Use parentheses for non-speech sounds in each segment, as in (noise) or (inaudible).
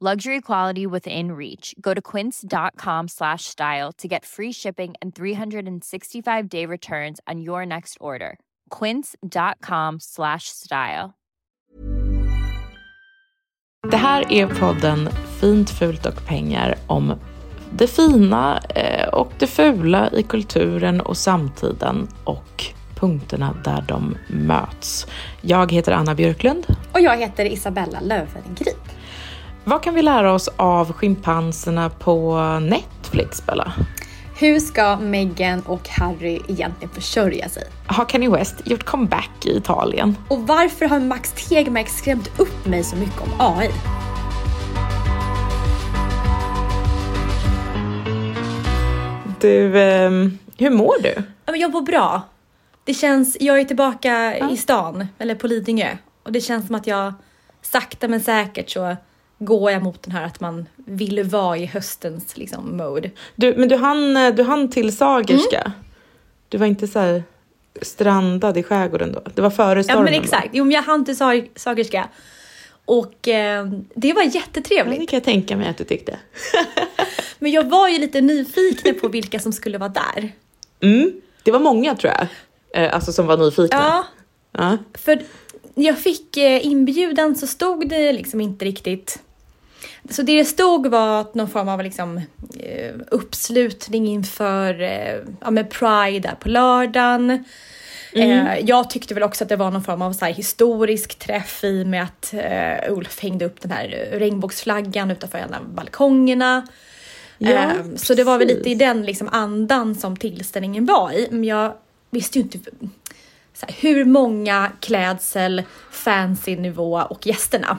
Luxury quality within reach. Go to quince.com slash style to get free shipping and 365 day returns on your next order. Quince.com slash style. Det här är podden Fint, fult och pengar om det fina eh, och det fula i kulturen och samtiden och punkterna där de möts. Jag heter Anna Björklund. Och jag heter Isabella Löfven Grip. Vad kan vi lära oss av schimpanserna på Netflix, Bella? Hur ska Meghan och Harry egentligen försörja sig? Har Kanye West gjort comeback i Italien? Och varför har Max Tegmark skrämt upp mig så mycket om AI? Du, eh, hur mår du? Jag mår bra. Det känns, jag är tillbaka Ja. i stan, eller på Lidingö. Och det känns som att jag sakta men säkert så går jag mot den här att man vill vara i höstens liksom mode. du men du hann, du hann till Sagerska? Du var inte så här strandad i skärgården då? Det var före Ja stormen? men va? exakt, jo men jag hann till Sag- Sagerska. Och eh, det var Ja, jättetrevligt. det kan jag tänka mig att du tyckte. (laughs) Men jag var ju lite nyfiken på vilka som skulle vara där. Mm. Det var många tror jag, eh, alltså som var nyfikna. Ja, Ja. för jag fick eh, inbjudan så stod det liksom inte riktigt. Så det det stod var att någon form av liksom, eh, uppslutning inför eh, ja, med Pride där på lördagen. Eh, jag tyckte väl också att det var någon form av så historisk träff i med att eh, Ulf hängde upp den här regnbågsflaggan utanför en av balkongerna. Ja, så det var väl lite i den liksom andan som tillställningen var i. Men jag visste ju inte här, hur många klädsel, fancy nivå och gästerna.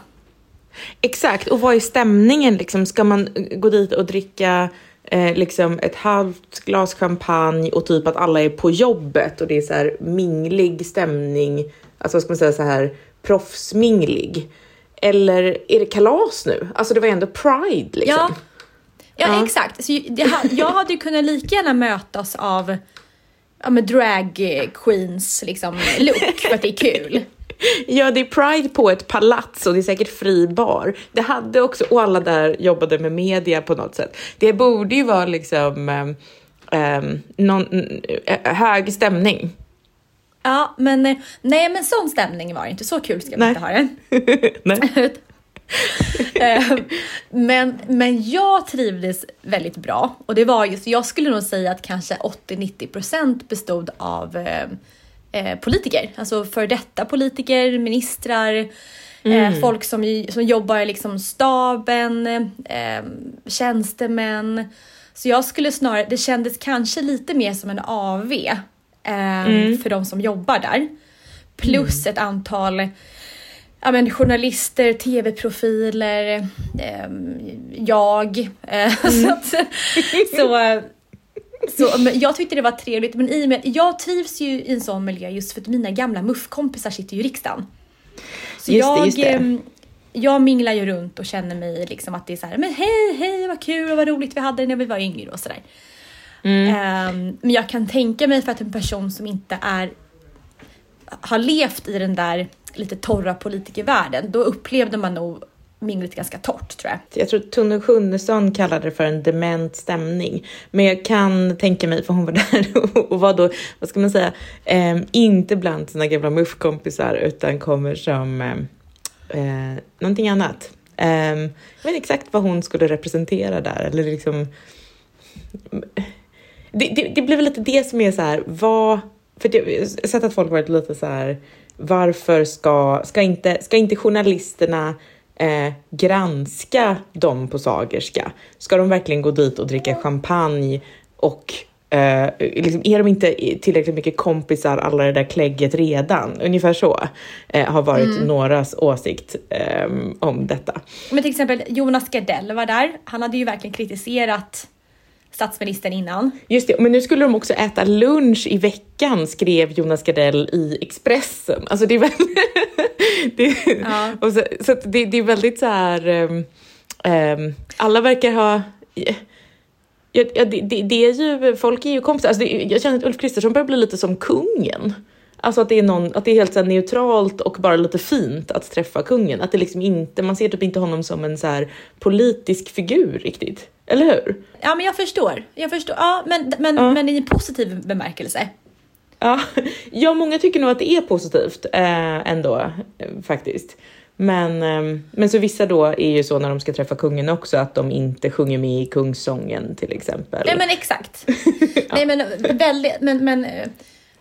Exakt, och vad är stämningen liksom? Ska man gå dit och dricka eh, liksom ett halvt glas champagne och typ att alla är på jobbet och det är så här minglig stämning, alltså vad ska man säga så här proffsminglig? Eller är det kalas nu? Alltså det var ändå Pride liksom. Ja, ja, Ja. exakt. Så det, jag hade ju kunnat lika gärna mötas av ja, men drag queens liksom, look för att det är kul. Ja, det är Pride på ett palats och det är säkert fri bar. Det hade också, och alla där jobbade med media på något sätt. Det borde ju vara liksom um, någon, eh, hög stämning. Ja, men eh, nej, men sån stämning var det inte. Så kul ska man Nej. inte ha det. (laughs) Nej. (laughs) Eh, men, men jag trivdes väldigt bra och det var just, jag skulle nog säga att kanske 80-90% bestod av eh, eh, politiker, alltså för detta politiker, ministrar, eh, folk som, som jobbar i liksom staben, eh, tjänstemän. Så jag skulle snarare, det kändes kanske lite mer som en AV eh, för de som jobbar där. Plus ett antal ja, men, journalister, tv-profiler, ehm, jag. Eh, (laughs) så att, så, så, men jag tyckte det var trevligt, men i och med, jag trivs ju i en sån miljö just för att mina gamla muffkompisar sitter ju i riksdagen. Så Just det, jag, just det. ehm, jag minglar ju runt och känner mig liksom att det är så här, men hej, hej, vad kul och vad roligt vi hade när vi var yngre och sådär. Ehm, men jag kan tänka mig för att en person som inte är har levt i den där lite torra politikervärlden, då upplevde man nog minglet ganska torrt tror jag. Jag tror Tone Schunnesson kallade det för en dement stämning. Men jag kan tänka mig, för hon var (laughs) där och var då, vad ska man säga, eh, inte bland sina gamla muffkompisar utan kommer som eh, eh, någonting annat. Eh, jag vet inte exakt vad hon skulle representera där eller liksom. Det, det, det blir väl lite det som är så här, vad, för det, jag har sett att folk varit lite så här, varför ska, ska inte, ska inte journalisterna eh, granska dem på Sagerska? Ska de verkligen gå dit och dricka champagne och eh, liksom, är de inte tillräckligt mycket kompisar alla det där klägget redan? Ungefär så eh, har varit Mm. någras åsikt eh, om detta. Men till exempel Jonas Gardell var där. Han hade ju verkligen kritiserat statsministern innan. Just det, men nu skulle de också äta lunch i veckan, skrev Jonas Gardell i Expressen. Alltså det är väldigt... (laughs) det, Ja. så, så det, det är väldigt så här... ehm, ehm, alla verkar ha... Ja, det, det, är ju, folk är ju kompisar. Alltså jag känner att Ulf Kristersson börjar bli lite som kungen. Alltså att det är, någon, att det är helt så neutralt och bara lite fint att träffa kungen. Att det liksom inte, man ser typ inte honom som en så politisk figur riktigt. Eller hur? Ja men jag förstår. Jag förstår. Ja men, men, Ja. men i en positiv bemärkelse. Ja, (laughs) ja, många tycker nog att det är positivt eh, ändå faktiskt. Men, eh, men så vissa då är ju så när de ska träffa kungen också att de inte sjunger med i kungssången till exempel. Nej men exakt. (laughs) Nej men väldigt, men, men eh,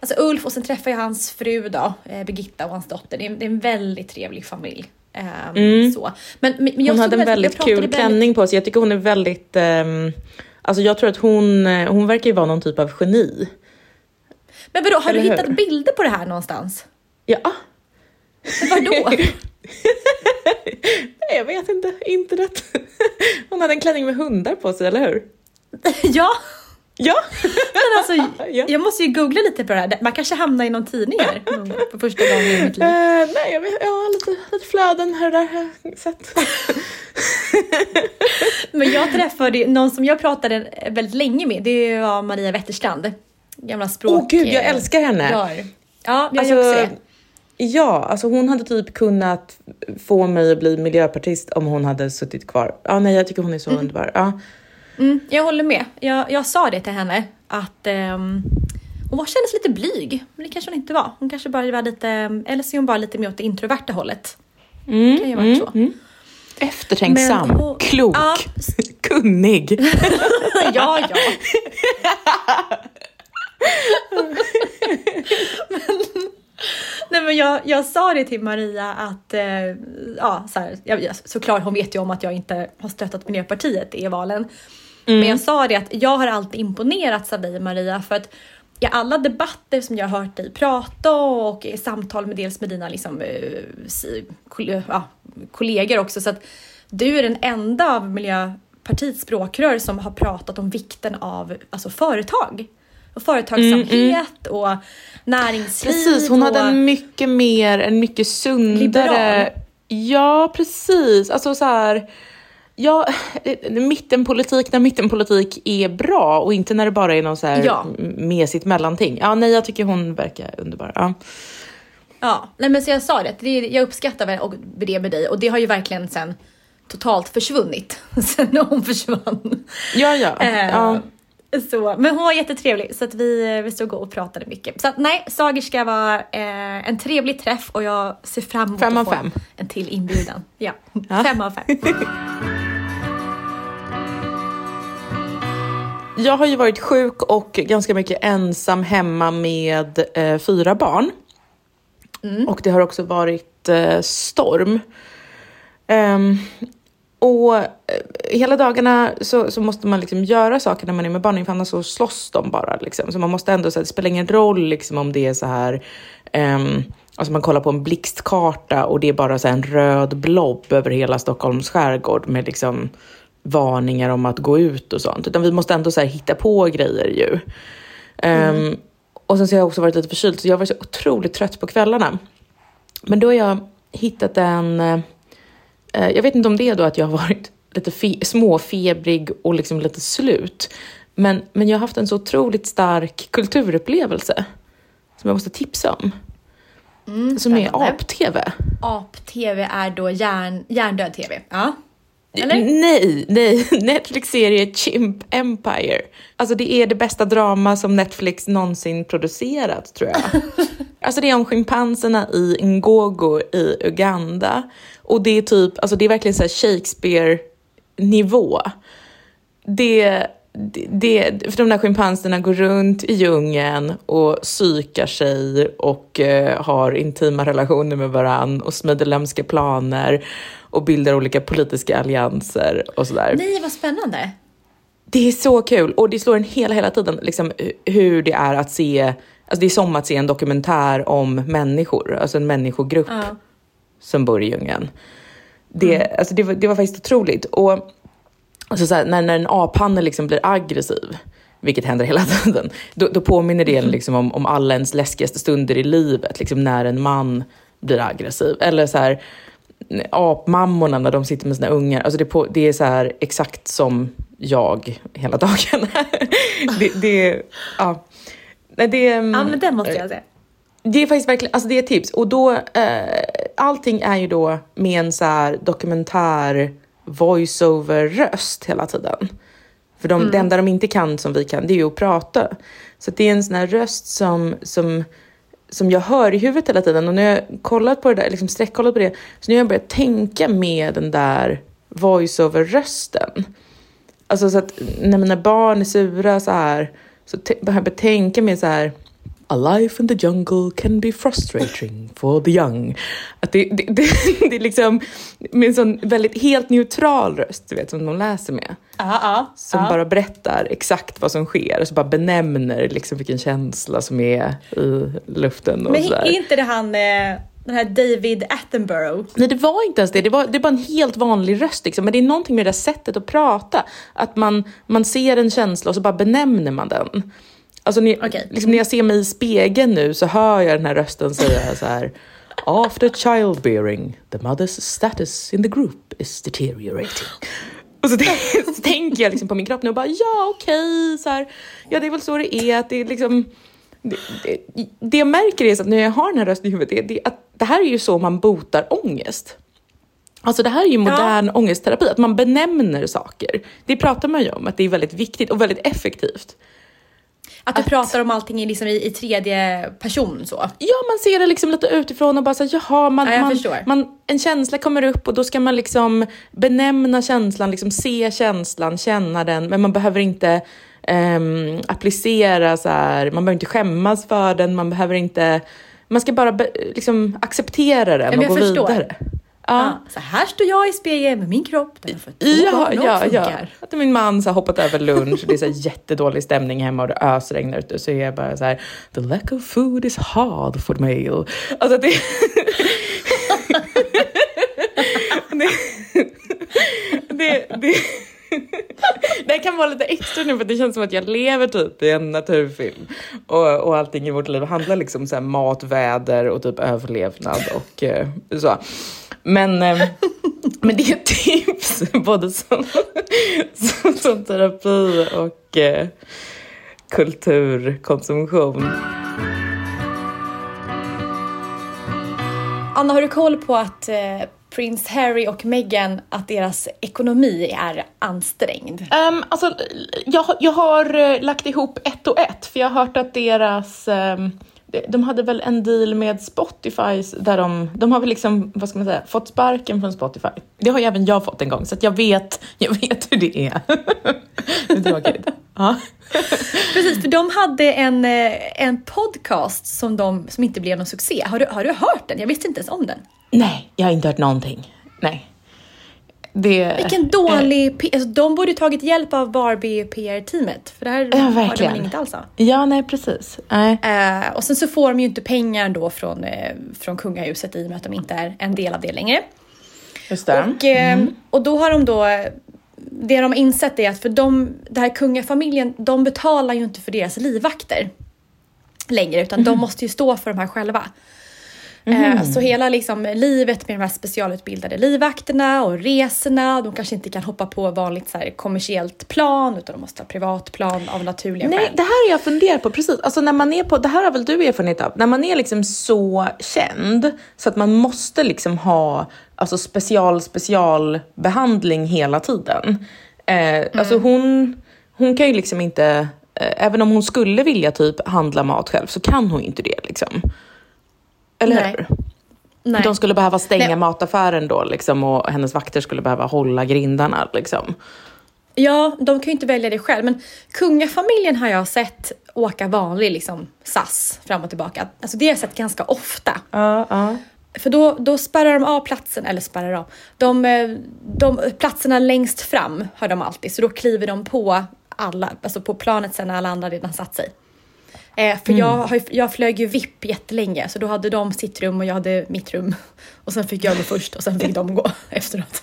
alltså Ulf och sen träffar jag hans fru då, eh, Birgitta och hans dotter. Det är, det är en väldigt trevlig familj. Ehm, så. Men, men jag hon hade en väldigt kul klänning på sig. Jag tycker hon är väldigt... ehm, alltså jag tror att hon, eh, hon verkar ju vara någon typ av geni. Men vadå, har du Eller hur? hittat bilder på det här någonstans? Ja. Men vadå? Nej, (laughs) jag vet inte. Internet. (laughs) Hon hade en klänning med hundar på sig, eller hur? (laughs) ja, Ja. men alltså (laughs) Ja. jag måste ju googla lite på det här. Man kanske hamnar i någon tidning här för första gången i mitt liv. Eh, nej, jag vet, ja, lite, lite flöden här och där har jag sett. (laughs) Men jag träffade någon som jag pratade väldigt länge med. Det var Maria Wetterstrand. Gamla språk... Åh gud, jag älskar henne. Ja, ja jag Alltså, gör också det. Ja, alltså hon hade typ kunnat få mig att bli miljöpartist om hon hade suttit kvar. Ja, nej, jag tycker hon är så underbar. Ja. Mm, jag håller med. Jag, jag sa det till henne att ehm, hon var, kändes lite blyg. Men det kanske hon inte var. Hon kanske bara var lite, eller så är hon bara lite mer åt det introverta hållet. Mm, kan ju ha varit så. mm. Eftertänksam, hon- klok, Ja. (laughs) kunnig. (laughs) ja, ja. (laughs) men, nej men jag, jag sa det till Maria att, eh, ja så här, jag- såklart hon vet ju om att jag inte har stöttat Miljöpartiet i valen. Men jag sa det att jag har alltid imponerats av dig Maria för att i alla debatter som jag har hört dig prata och i samtal med dels med dina liksom, eh, kollegor också så att du är den enda av Miljöpartiets språkrör som har pratat om vikten av alltså, företag. Och företagsamhet och näringsliv. Precis, hon hade en mycket mer, en mycket sundare... Liberal. Ja, precis. Alltså så här... Ja, eh, mittenpolitik när mittenpolitik är bra och inte när det bara är någon så här Ja. mesigt mellanting. Ja, nej, jag tycker hon verkar underbar. Ja. Ja, nej men så jag sa det, det jag uppskattar det med dig och det har ju verkligen sen totalt försvunnit (laughs) sen hon försvann. Ja, ja. Eh, ja. Så, men hon var jättetrevlig så att vi, vi stod och pratade mycket. Så att nej, Sagerska var eh, en trevlig träff och jag ser fram emot Fem att få fem. en till inbjudan. Ja, Ja. fem av fem. (laughs) Jag har ju varit sjuk och ganska mycket ensam hemma med eh, fyra barn. Och det har också varit eh, storm. Ehm, och eh, hela dagarna så, så måste man liksom göra saker när man är med barnen, för annars så slåss de bara. Liksom. Så man måste ändå, så här, det spelar ingen roll liksom, om det är så här, um, alltså man kollar på en blixtkarta och det är bara så här, en röd blob över hela Stockholms skärgård med liksom varningar om att gå ut och sånt. Utan vi måste ändå så hitta på grejer ju. Ehm, och sen så har jag också varit lite förkyld, så jag har varit så otroligt trött på kvällarna. Men då har jag hittat en... eh, jag vet inte om det är då att jag har varit lite fe- småfebrig och liksom lite slut. Men, men jag har haft en så otroligt stark kulturupplevelse som jag måste tipsa om. som är ap-tv. Ap-tv är då hjärn, hjärndöd tv. Ja. Eller? Nej, nej. (laughs) Netflix-serie Chimp Empire. Alltså det är det bästa drama som Netflix någonsin producerat tror jag. (laughs) alltså det är om schimpanserna i Ngogo i Uganda. Och det är typ, alltså det är verkligen så här Shakespeare-nivå. Det, det, det, för de där schimpanserna går runt i djungeln och psykar sig och eh, har intima relationer med varann och smider lömska planer och bildar olika politiska allianser och sådär. Nej, vad spännande. Det är så kul och det slår en hela, hela tiden liksom, hur det är att se, alltså det är som att se en dokumentär om människor, alltså en människogrupp Ja. som bor i djungeln. Det, alltså det, var, det var faktiskt otroligt. Och alltså så här, när, när en aphanne liksom blir aggressiv, vilket händer hela (laughs) tiden, då, då påminner det en liksom om, om alla ens läskigaste stunder i livet, liksom när en man blir aggressiv. Eller så här, apmammorna när de sitter med sina ungar. Alltså det, på, det är så här exakt som jag hela dagen. (laughs) det, det, ja. Nej, det, Ja, men den måste jag se. det är faktiskt verkligen, alltså det är ett tips. Och då, eh, allting är ju då med en så här dokumentär voice-over-röst hela tiden. För de, det enda de inte kan som vi kan, det är ju att prata. Så det är en sån här röst som, som, som jag hör i huvudet hela tiden. Och när jag kollat på det där, liksom sträckkollat på det, så nu har jag börjat tänka med den där voice-over-rösten. Alltså så att när mina barn är sura så här, så har jag jag tänka med så här A life in the jungle can be frustrating for the young. Att det, det, det, (laughs) det är liksom med en sån väldigt helt neutral röst, du vet, som de läser med. Ja, ja. Som ja. bara berättar exakt vad som sker, och så bara benämner liksom vilken känsla som är i luften och Men sådär. är inte det han, eh, den här David Attenborough? Nej, det var inte ens det. Det var, det var en helt vanlig röst. Liksom. Men det är någonting med det där sättet att prata. Att man, man ser en känsla och så bara benämner man den. Alltså, när, Okej. liksom, när jag ser mig i spegeln nu så hör jag den här rösten säga så här. After childbearing, the mother's status in the group is deteriorating. Och så, (laughs) så tänker jag liksom på min kropp nu och bara ja okej, så här, ja det är väl så det är. Att det, är liksom, det, det, det jag märker är så att när jag har den här rösten i huvudet, det, det, att det här är ju så man botar ångest. Alltså det här är ju modern ångestterapi, att man benämner saker. Det pratar man ju om, att det är väldigt viktigt och väldigt effektivt. Att du Att- pratar om allting i, liksom i, i tredje person så. Ja, man ser det liksom lite utifrån och bara så här, jaha, man, Ja, jag man, man, en känsla kommer upp och då ska man liksom benämna känslan, liksom se känslan, känna den, men man behöver inte ehm, applicera så här, man behöver inte skämmas för den, man behöver inte, man ska bara be, liksom acceptera den och gå förstår. vidare. Ja. Så här står jag i spegeln med min kropp där för två Ja, ja, ja. funkar. Att min man så har hoppat över lunch och det är så jättedålig stämning hemma och det ösregnar ute så är jag bara så här the lack of food is hard for male. Alltså det... (laughs) det, det, det, det kan vara lite extra nu för det känns som att jag lever typ i en naturfilm och, och allting i vårt liv handlar liksom så mat, väder och typ överlevnad och eh, så. Men, eh, men det är ett tips (laughs) både som, som, som terapi och eh, kulturkonsumtion. Anna, har du koll på att eh, prins Harry och Meghan, att deras ekonomi är ansträngd? Um, alltså, jag, har- jag har eh, lagt ihop ett och ett, för jag har hört att deras... um de, de hade väl en deal med Spotify där de... De har väl liksom, vad ska man säga, fått sparken från Spotify. Det har ju även jag fått en gång, så jag vet, jag vet hur det är. (laughs) det är tråkigt. Ja. (laughs) Precis, för de hade en, eh, en podcast som, de, som inte blev någon succé. Har du, har du hört den? Jag visste inte ens om den. Nej, jag har inte hört någonting. Nej. Det, Vilken dålig... P- alltså, de borde tagit hjälp av Barbie PR-teamet. För det här Ja, verkligen. man inget alls av. Ja, nej precis. Nej. Eh, och sen så får de ju inte pengar då från, eh, från kungahuset i och med att de inte är en del av det längre. Just det. Och, eh, och då har de då, det de har insett är att för de, den här kungafamiljen, de betalar ju inte för deras livvakter längre utan de måste ju stå för de här själva. Eh, Så hela liksom, livet med de här specialutbildade livvakterna och resorna, de kanske inte kan hoppa på vanligt så här, kommersiellt plan utan de måste ha privatplan av naturliga Nej, skäl. det här har jag funderat på precis. Alltså när man är på, det här har väl du erfarenhet av, när man är liksom så känd så att man måste liksom ha alltså special specialbehandling hela tiden. Eh, Alltså hon, hon kan ju liksom inte, eh, även om hon skulle vilja typ handla mat själv så kan hon inte det liksom. Eller Nej. hur? Nej. De skulle behöva stänga Nej. mataffären då liksom och hennes vakter skulle behöva hålla grindarna liksom. Ja, de kan ju inte välja det själv, men kungafamiljen har jag sett åka vanlig liksom, SAS fram och tillbaka. Alltså det har jag sett ganska ofta. Ja, ja. För då, då spärrar de av platsen, eller spärrar av, de, eh, de platserna längst fram har de alltid, så då kliver de på alla, alltså på planet sen när alla andra redan satt sig. Eh, för jag, har, ju- jag flög ju VIP jättelänge, så då hade de sitt rum och jag hade mitt rum. (laughs) Och sen fick jag gå först och sen fick de gå (laughs) efteråt.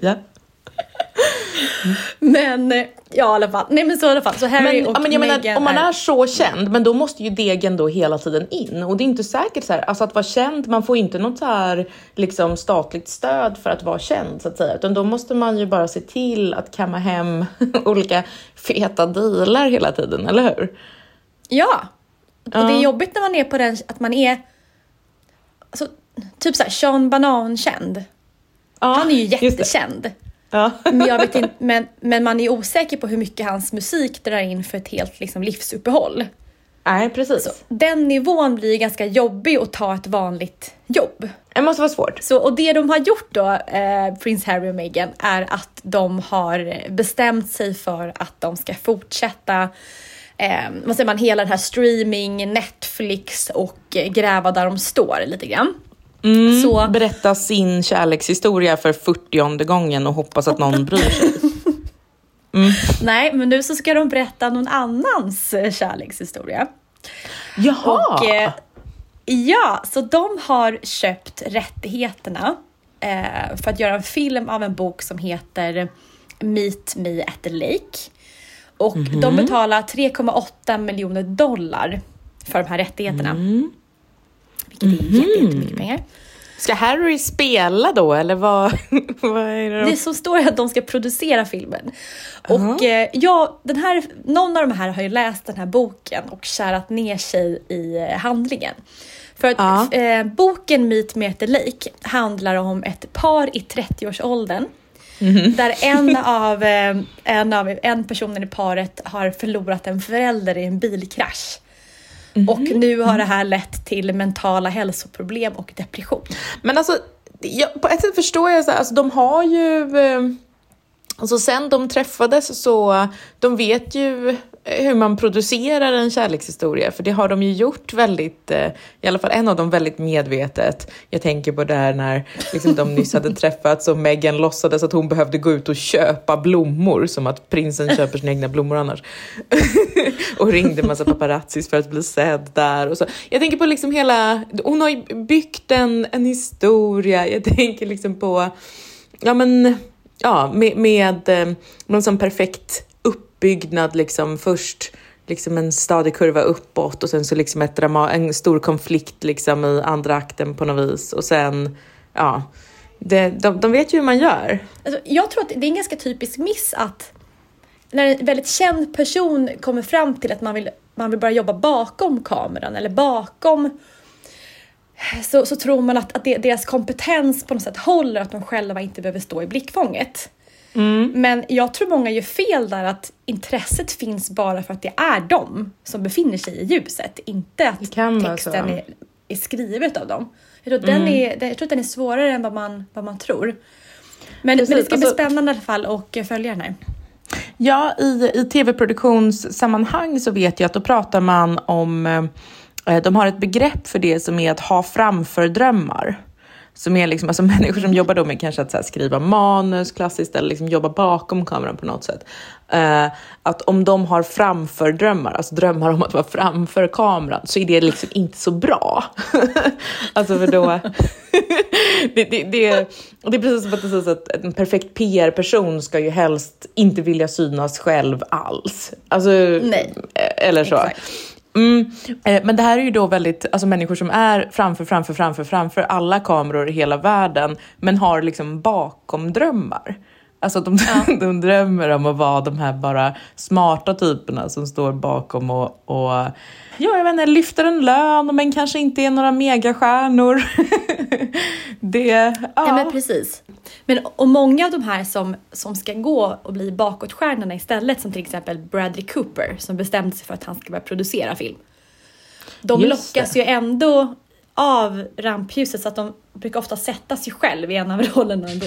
ja. Men eh, ja, i alla fall. Nej men så i alla fall. Så Harry Men, och men jag menar, Meghan om man är så känd, men då måste ju degen då hela tiden in. Och det är inte säkert så här, alltså att vara känd, man får inte något så här liksom statligt stöd för att vara känd så att säga. Utan då måste man ju bara se till att kamma hem (laughs) olika feta dealar hela tiden, eller hur? Ja! Och det är jobbigt när man är på den, att man är alltså, typ såhär Sean Banan-känd. Ja, Han är ju jättekänd. Ja. Men, jag vet inte, men, men man är osäker på hur mycket hans musik drar in för ett helt liksom, livsuppehåll. Nej, precis. Så den nivån blir ganska jobbig att ta ett vanligt jobb. Det måste vara svårt. Så, och det de har gjort då, eh, Prins Harry och Meghan, är att de har bestämt sig för att de ska fortsätta eh, vad säger man, hela den här streaming, Netflix och eh, gräva där de står lite grann. Så, Berätta sin kärlekshistoria för 40 gången och hoppas att någon bryr sig. (laughs) nej, men nu så ska de berätta någon annans eh, kärlekshistoria. Jaha! Och, eh, ja, så de har köpt rättigheterna eh, för att göra en film av en bok som heter Meet Me at the Lake. Och de betalar 3,8 miljoner dollar för de här rättigheterna. Vilket är jätte, jättemycket pengar. Ska Harry spela då eller vad, (laughs) vad är det? Det som står är att de ska producera filmen. Och eh, ja, den här, någon av de här har ju läst den här boken och kärat ner sig i eh, handlingen. För att Ja. eh, boken Meet Me at the Lake handlar om ett par i 30-årsåldern där en (laughs) av, eh, en av en personen i paret har förlorat en förälder i en bilkrasch. Och nu har det här lett till mentala hälsoproblem och depression. Men alltså, jag, på ett sätt förstår jag så här, alltså de har ju, eh, alltså sen de träffades så, de vet ju hur man producerar en kärlekshistoria, för det har de ju gjort väldigt, eh, i alla fall en av dem väldigt medvetet. Jag tänker på det här när liksom, de nyss hade (laughs) träffats och Meghan låtsades att hon behövde gå ut och köpa blommor, som att prinsen köper sina egna blommor annars. (laughs) och ringde massa paparazzis för att bli sedd där och så. Jag tänker på liksom hela, hon har ju byggt en, en historia, jag tänker liksom på, ja men, ja med, med någon sån perfekt uppbyggnad liksom först liksom en stadig kurva uppåt och sen så liksom ett drama, en stor konflikt liksom i andra akten på något vis och sen, ja, det, de, de vet ju hur man gör. Alltså, jag tror att det är en ganska typisk miss att när en väldigt känd person kommer fram till att man vill, man vill börja jobba bakom kameran eller bakom så, så tror man att, att deras kompetens på något sätt håller, att de själva inte behöver stå i blickfånget. Men jag tror många gör fel där att intresset finns bara för att det är de som befinner sig i ljuset, inte att texten är, är skrivet av dem. Jag tror, att den är, jag tror att den är svårare än vad man, vad man tror. Men, men det ska bli alltså- spännande i alla fall och följa den här. Ja, i, i tv-produktionssammanhang så vet jag att då pratar man om, eh, de har ett begrepp för det som är att ha framför-drömmar. Som är liksom, alltså (laughs) människor som jobbar då med kanske att skriva manus klassiskt eller liksom jobba bakom kameran på något sätt. Eh, att om de har framför-drömmar, alltså drömmar om att vara framför kameran, så är det liksom inte så bra. (laughs) alltså för då... (laughs) det, det, det, det är precis som att det sägs att en perfekt PR-person ska ju helst inte vilja synas själv alls. Alltså, Nej. Eller så. Exakt. Mm. Eh, men det här är ju då väldigt, alltså människor som är framför, framför, framför, framför alla kameror i hela världen, men har liksom bakom drömmar. Alltså de, ja. (laughs) de drömmer om att vara de här bara smarta typerna som står bakom och, och ja, jag vet inte, lyfter en lön men kanske inte är några megastjärnor. (laughs) det, ja. ja. men precis. Men, och många av de här som, som ska gå och bli bakåtstjärnorna istället, som till exempel Bradley Cooper som bestämde sig för att han ska börja producera film. De Just lockas det. ju ändå av rampljuset så att de brukar ofta sätta sig själv i en av rollerna ändå.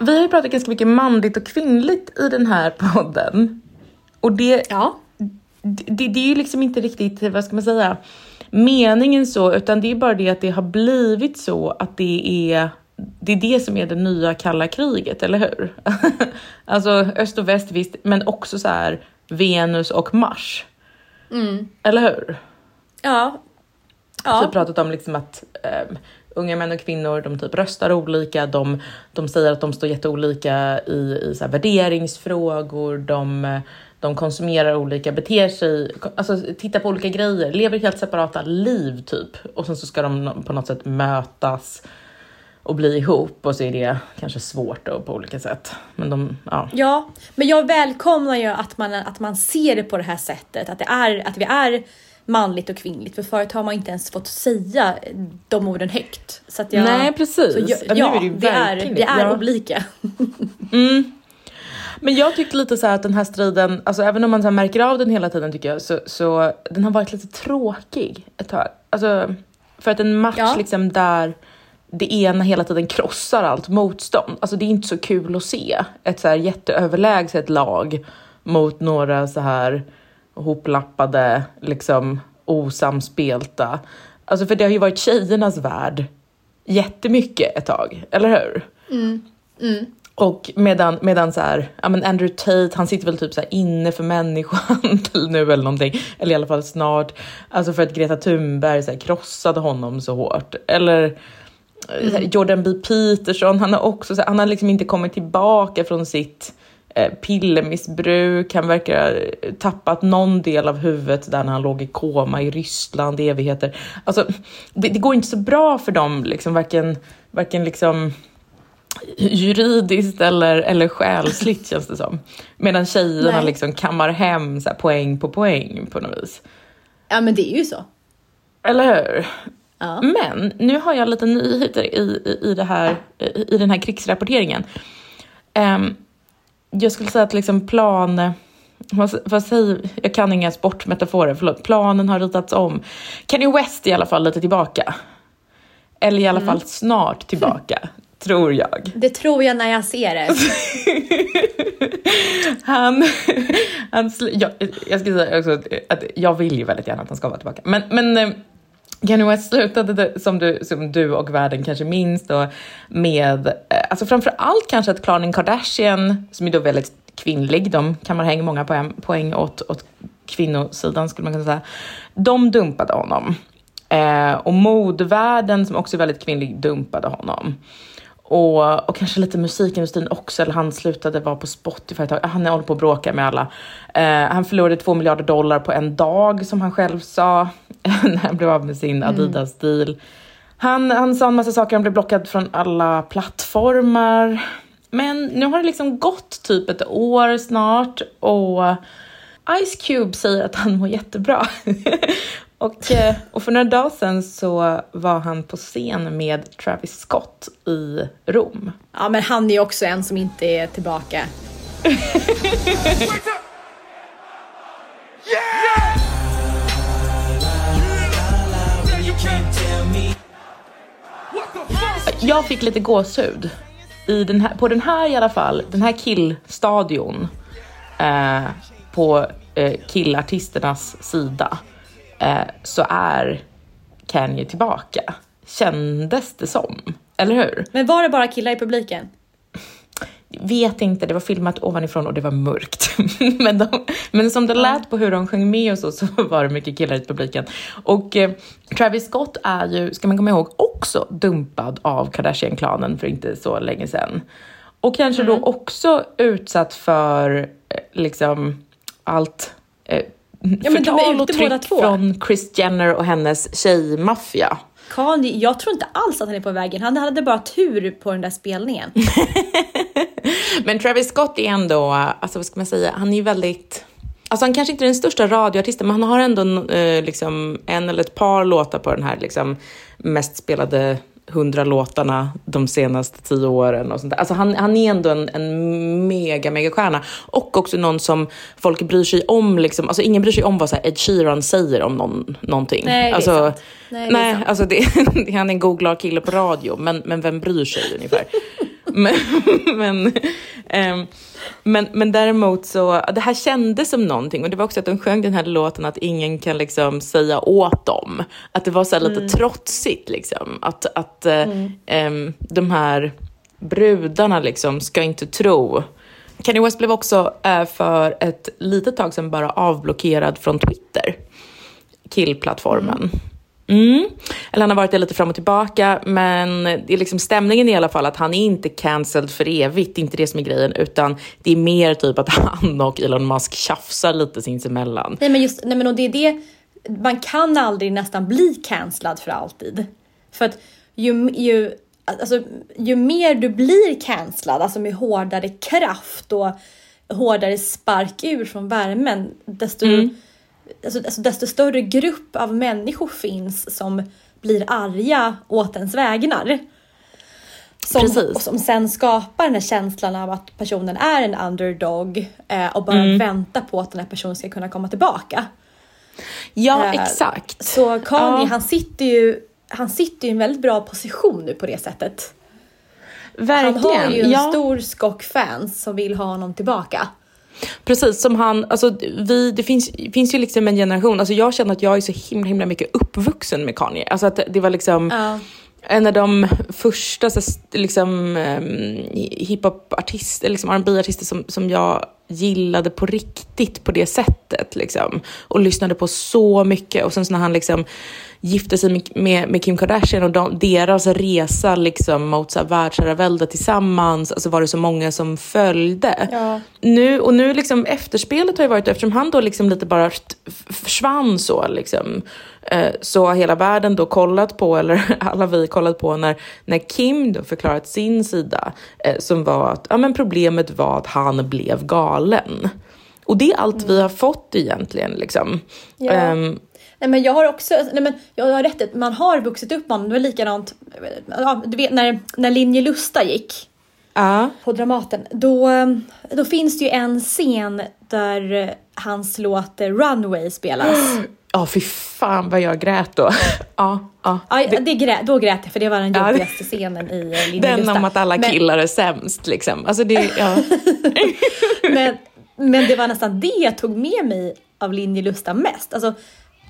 Vi har ju pratat ganska mycket manligt och kvinnligt i den här (laughs) podden. Och det, ja. det, det är ju liksom inte riktigt, vad ska man säga, meningen så, utan det är bara det att det har blivit så att det är det är det som är det nya kalla kriget, eller hur? (laughs) alltså öst och väst visst, men också så här Venus och Mars. Mm. Eller hur? Ja. ja. Så vi har pratat om liksom att um, unga män och kvinnor, de typ röstar olika, de, de säger att de står jätteolika i, i så värderingsfrågor, de, de konsumerar olika, beter sig, alltså tittar på olika grejer, lever helt separata liv typ. Och sen så ska de på något sätt mötas och bli ihop och så är det kanske svårt då på olika sätt. Men de, ja. ja, men jag välkomnar ju att man, att man ser det på det här sättet, att, det är, att vi är manligt och kvinnligt. För förut har man inte ens fått säga de orden högt. Så jag, Nej precis. Så jag, ja, är det, det, är, det är ja. olika. (laughs) mm. Men jag tyckte lite så att den här striden, alltså även om man så märker av den hela tiden tycker jag, så, så den har varit lite tråkig ett tag. Alltså, för att en match ja. liksom där det ena hela tiden krossar allt motstånd. Alltså det är inte så kul att se ett så här jätteöverlägset lag mot några så här hoplappade, liksom osamspelta. Alltså för det har ju varit tjejernas värld jättemycket ett tag, eller hur? Mm. Mm. Och medan, medan så här, ja men Andrew Tate, han sitter väl typ så inne för människohandel (laughs) nu eller någonting, eller i alla fall snart. Alltså för att Greta Thunberg så krossade honom så hårt. Eller mm. Jordan B Peterson, han har också så här, han har liksom inte kommit tillbaka från sitt Eh, pillermissbruk, han verkar ha tappat någon del av huvudet där när han låg i koma i Ryssland i evigheter. Alltså, det, det går inte så bra för dem, liksom, varken, varken liksom juridiskt eller, eller själsligt känns det som. Medan tjejerna Nej. liksom kammar hem så poäng på poäng på något vis. Ja men det är ju så. Eller hur? Ja. Men nu har jag lite nyheter i, i, i, det här, i den här krigsrapporteringen. Um, jag skulle säga att liksom plan... Vad, säger, jag kan inga sportmetaforer, förlåt. Planen har ritats om. Kanye West är i alla fall lite tillbaka. Eller i alla fall snart tillbaka, (laughs) tror jag. Det tror jag när jag ser det. (laughs) Han, han jag, jag ska säga också att, att jag vill ju väldigt gärna att han ska vara tillbaka. Men, men eh, Kanye West slutade det, som du, som du och världen kanske minns då med, eh, alltså framför allt kanske att klanen Kardashian, som är då väldigt kvinnlig, de kammar många poäng, poäng åt, åt kvinnosidan skulle man kunna säga, de dumpade honom. Eh, och modvärlden som också är väldigt kvinnlig dumpade honom. Och, och kanske lite musikindustrin också, eller han slutade vara på Spotify ett tag. Han håller på att bråka med alla. Eh, han förlorade två miljarder dollar på en dag som han själv sa (laughs) när han blev av med sin Adidas-deal. Han, han sa en massa saker, han blev blockad från alla plattformar. Men nu har det liksom gått typ ett år snart och Ice Cube säger att han mår jättebra. (laughs) och, eh, och för några dagar sedan så var han på scen med Travis Scott i Rom. Ja, men han är ju också en som inte är tillbaka. Jag fick lite gåshud. I den här, på den här i alla fall, den här killstadion eh, på eh, killartisternas sida eh, så är Kanye tillbaka. Kändes det som, eller hur? Men var det bara killar i publiken? vet inte, det var filmat ovanifrån och det var mörkt. (laughs) men, de, men som det lät på hur de sjöng med och så, så var det mycket killar i publiken. Och eh, Travis Scott är ju, ska man komma ihåg, också dumpad av Kardashian-klanen för inte så länge sedan. Och kanske då också utsatt för eh, liksom allt eh, är förtal och tryck från Kris Jenner och hennes tjejmaffia. Kanye, jag tror inte alls att han är på vägen. Han hade bara tur på den där spelningen. (laughs) Men Travis Scott är ändå, alltså vad ska man säga, han är ju väldigt... Alltså han kanske inte är den största radioartisten, men han har ändå eh, liksom en eller ett par låtar på den här liksom, mest spelade hundra låtarna de senaste tio åren. Och sånt där. Alltså han, han är ändå en, en mega, mega stjärna. Och också någon som folk bryr sig om. Liksom. Alltså ingen bryr sig om vad så Ed Sheeran säger om någon, någonting. Nej, det är alltså, sant. Nej, det är sant. alltså (laughs) det, han är en god glad kille på radio, men, men vem bryr sig ungefär? Men, (laughs) men, ehm, men, men däremot så, det här kändes som någonting och det var också att de sjöng den här låten att ingen kan liksom säga åt dem. Att det var så lite trotsigt liksom. Att, att eh, ehm, de här brudarna liksom ska inte tro. Kanye West blev också eh, för ett litet tag sedan bara avblockerad från Twitter, killplattformen. Mm. Eller han har varit det lite fram och tillbaka, men det är liksom stämningen i alla fall att han är inte cancelled för evigt, det är inte det som är grejen, utan det är mer typ att (laughs) han och Elon Musk tjafsar lite sinsemellan. Nej men just, nej men och det är det, man kan aldrig nästan bli cancellad för alltid. För att ju, ju, alltså, ju mer du blir cancellad, alltså med hårdare kraft och hårdare spark ur från värmen, desto, alltså, alltså, desto större grupp av människor finns som blir arga åt ens vägnar. Som, Precis. och som sen skapar den här känslan av att personen är en underdog eh, och bara väntar på att den här personen ska kunna komma tillbaka. Ja, Eh, exakt. Så Kanye, Ja. han sitter ju han sitter ju i en väldigt bra position nu på det sättet. Verkligen. Han har ju en ja. stor skock fans som vill ha honom tillbaka. Precis som han, alltså vi, det finns, finns ju liksom en generation, alltså jag känner att jag är så himla himla mycket uppvuxen med Kanye. Alltså att det var liksom Ja. en av de första så, liksom, um, hiphopartister, liksom R&B-artister som, som jag gillade på riktigt på det sättet. Liksom. Och lyssnade på så mycket. Och sen när han liksom gifte sig med, med, med Kim Kardashian och de, deras resa liksom, mot världsherravälde tillsammans, alltså var det så många som följde. Ja. Nu, och nu liksom efterspelet har ju varit, eftersom han då liksom lite bara försvann så liksom, eh, så har hela världen då kollat på, eller (laughs) alla vi kollat på när, när Kim då förklarat sin sida, eh, som var att ja, men problemet var att han blev galen. Och det är allt vi har fått egentligen. Liksom. Ja. Ehm, Nej men jag har också, nej men jag har rätt, man har vuxit upp honom. Det var likadant, ja, du vet när, när Linje Lusta gick ja. på Dramaten. Då, då finns det ju en scen där hans låt Runway spelas. (gasps) (gasps) Ja, fy fan vad jag grät då. (laughs) ja, ja. Ja, det grät, då grät jag för det var den jobbigaste scenen i eh, Linje Den Lusta. om att alla Men- killar är sämst liksom. Alltså det, ja. (laughs) men, men det var nästan det jag tog med mig av Linje Lusta mest. Alltså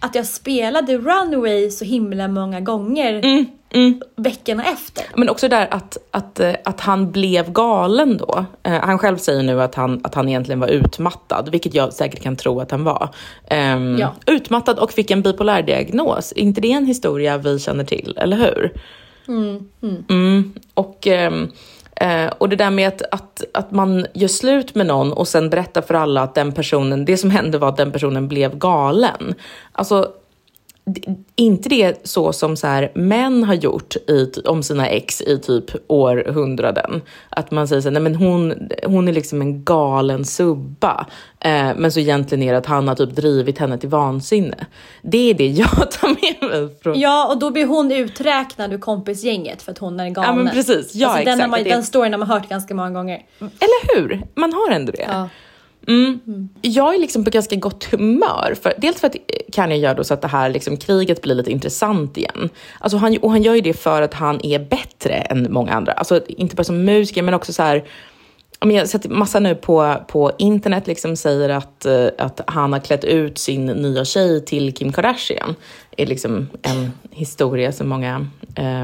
att jag spelade Runaway så himla många gånger Mm, veckorna efter. Men också där att, att, eh, att han blev galen då. Eh, han själv säger nu att han, att han egentligen var utmattad, vilket jag säkert kan tro att han var. Ehm, Ja. Utmattad och fick en bipolär diagnos. Är inte det en historia vi känner till, eller hur? Mm, och, ehm, eh, och det där med att, att, att man gör slut med någon och sen berättar för alla att den personen, det som hände var att den personen blev galen. Alltså, inte det så som så här, män har gjort i, om sina ex i typ århundraden. Att man säger så här, nej men hon, hon är liksom en galen subba. Eh, men så egentligen är det att han har typ drivit henne till vansinne. Det är det (laughs) jag tar med mig från... Ja, och då blir hon uträknad ur kompisgänget för att hon är galen. Ja, men precis. Ja, alltså, den, exakt. man, Det- den storyn har man hört ganska många gånger. Eller hur? Man har ändå det. Ja. Mm. Jag är liksom på ganska gott humör. För, dels för att Kanye gör då så att det här liksom, kriget blir lite intressant igen. Alltså han, och han gör ju det för att han är bättre än många andra. Alltså inte bara som musiker men också så här men jag har sett massa nu på, på internet liksom säger att, eh, att han har klätt ut sin nya tjej till Kim Kardashian. det är liksom en historia som många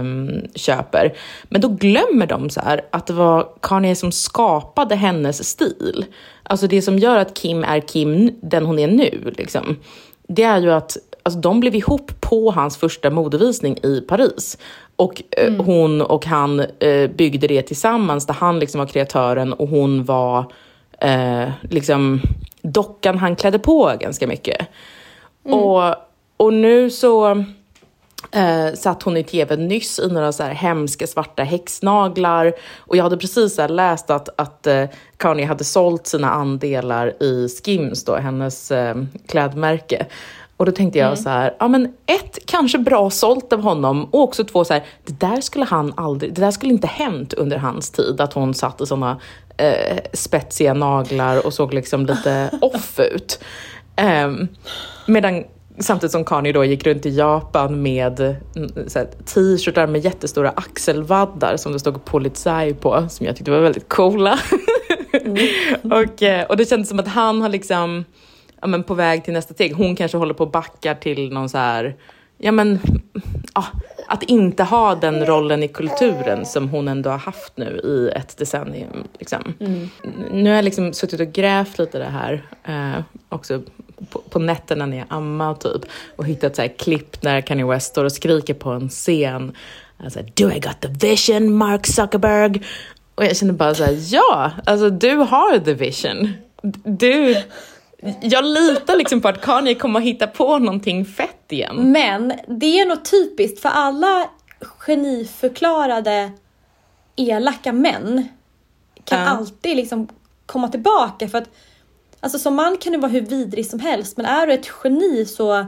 um, köper. Men då glömmer de så här att det var Kanye som skapade hennes stil. Alltså det som gör att Kim är Kim, den hon är nu, liksom, det är ju att alltså, de blev ihop på hans första modevisning i Paris. Och eh, hon och han eh, byggde det tillsammans, där han liksom var kreatören och hon var eh, liksom dockan han klädde på ganska mycket. Och, och nu så eh, satt hon i tv nyss i några så här hemska svarta häxnaglar. Och jag hade precis läst att, att eh, Kanye hade sålt sina andelar i Skims, då, hennes eh, klädmärke. Och då tänkte jag så här, ja men ett, kanske bra sålt av honom och också två så här, det där skulle han aldrig, det där skulle inte hänt under hans tid, att hon satte såna eh, spetsiga naglar och såg liksom lite (laughs) off ut. Ehm, medan samtidigt som Kanye då gick runt i Japan med mm, t-shirtar med jättestora axelvaddar som det stod Polizei på, som jag tyckte var väldigt coola. (laughs) och, eh, och det kändes som att han har liksom, ja, men på väg till nästa steg. Hon kanske håller på att backa till någon så här, ja men, ja, att inte ha den rollen i kulturen som hon ändå har haft nu i ett decennium. Liksom. Nu har jag liksom suttit och grävt lite det här, eh, också på, på nätterna när jag ammar typ, och hittat så här klipp när Kanye West står och skriker på en scen. Alltså, Do I got the vision, Mark Zuckerberg? Och jag känner bara så här, ja, alltså du har the vision. Du, jag litar liksom på att Kanye kommer att hitta på någonting fett igen. Men det är nog typiskt för alla geniförklarade elaka män kan Ja. alltid liksom komma tillbaka för att alltså som man kan du vara hur vidrig som helst men är du ett geni så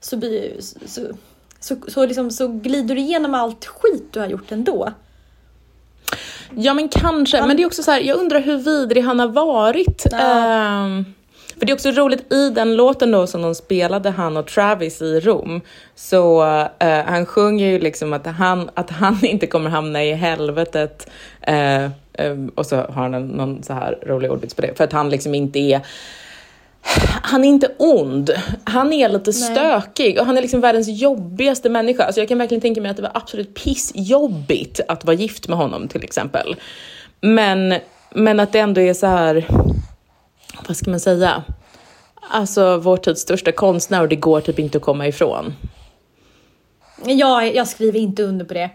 så, så, så, så, liksom, så glider du igenom allt skit du har gjort ändå. Ja men kanske, men det är också så här, jag undrar hur vidrig han har varit. Ehm, för det är också roligt, i den låten då som de spelade, han och Travis i Rom, så eh, han sjunger ju liksom att han, att han (laughs) inte kommer hamna i helvetet. eh, eh, och så har han en, någon så här rolig ordvits på det, för att han liksom inte är han är inte ond, han är lite stökig och han är liksom världens jobbigaste människa. Alltså jag kan verkligen tänka mig att det var absolut pissjobbigt att vara gift med honom till exempel. Men, men att det ändå är så här, vad ska man säga? Alltså vår tids största konstnär och det går typ inte att komma ifrån. Jag, jag skriver inte under på det.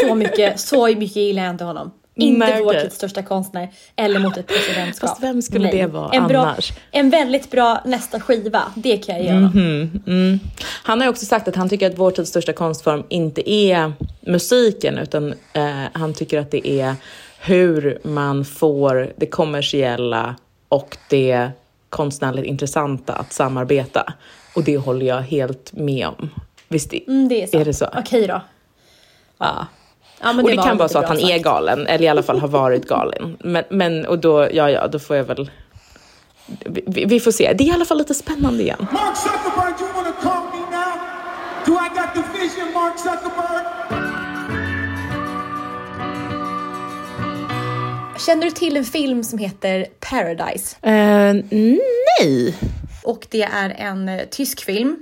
Så mycket, (laughs) så mycket gillar jag inte honom. Inte Nej, vår tids största konstnär eller mot ett presidentskap. Fast vem skulle det vara en bra, annars? En väldigt bra nästa skiva, det kan jag ge honom. Mhm, mm. Han har ju också sagt att han tycker att vår tids största konstform inte är musiken, utan eh, han tycker att det är hur man får det kommersiella och det konstnärligt intressanta att samarbeta. Och det håller jag helt med om. Visst det, Mm, det är, sant. är det så? Okej då. Ja. Ja, men och det var kan vara så att han är sagt. galen, eller i alla fall har varit galen. Men, men och då, ja, ja, då får jag väl... Vi, vi får se. Det är i alla fall lite spännande igen. Mark Zuckerberg, you Do I got the vision, Mark Zuckerberg? Känner du till en film som heter Paradise? Eh, nej. Och det är en eh, tysk film.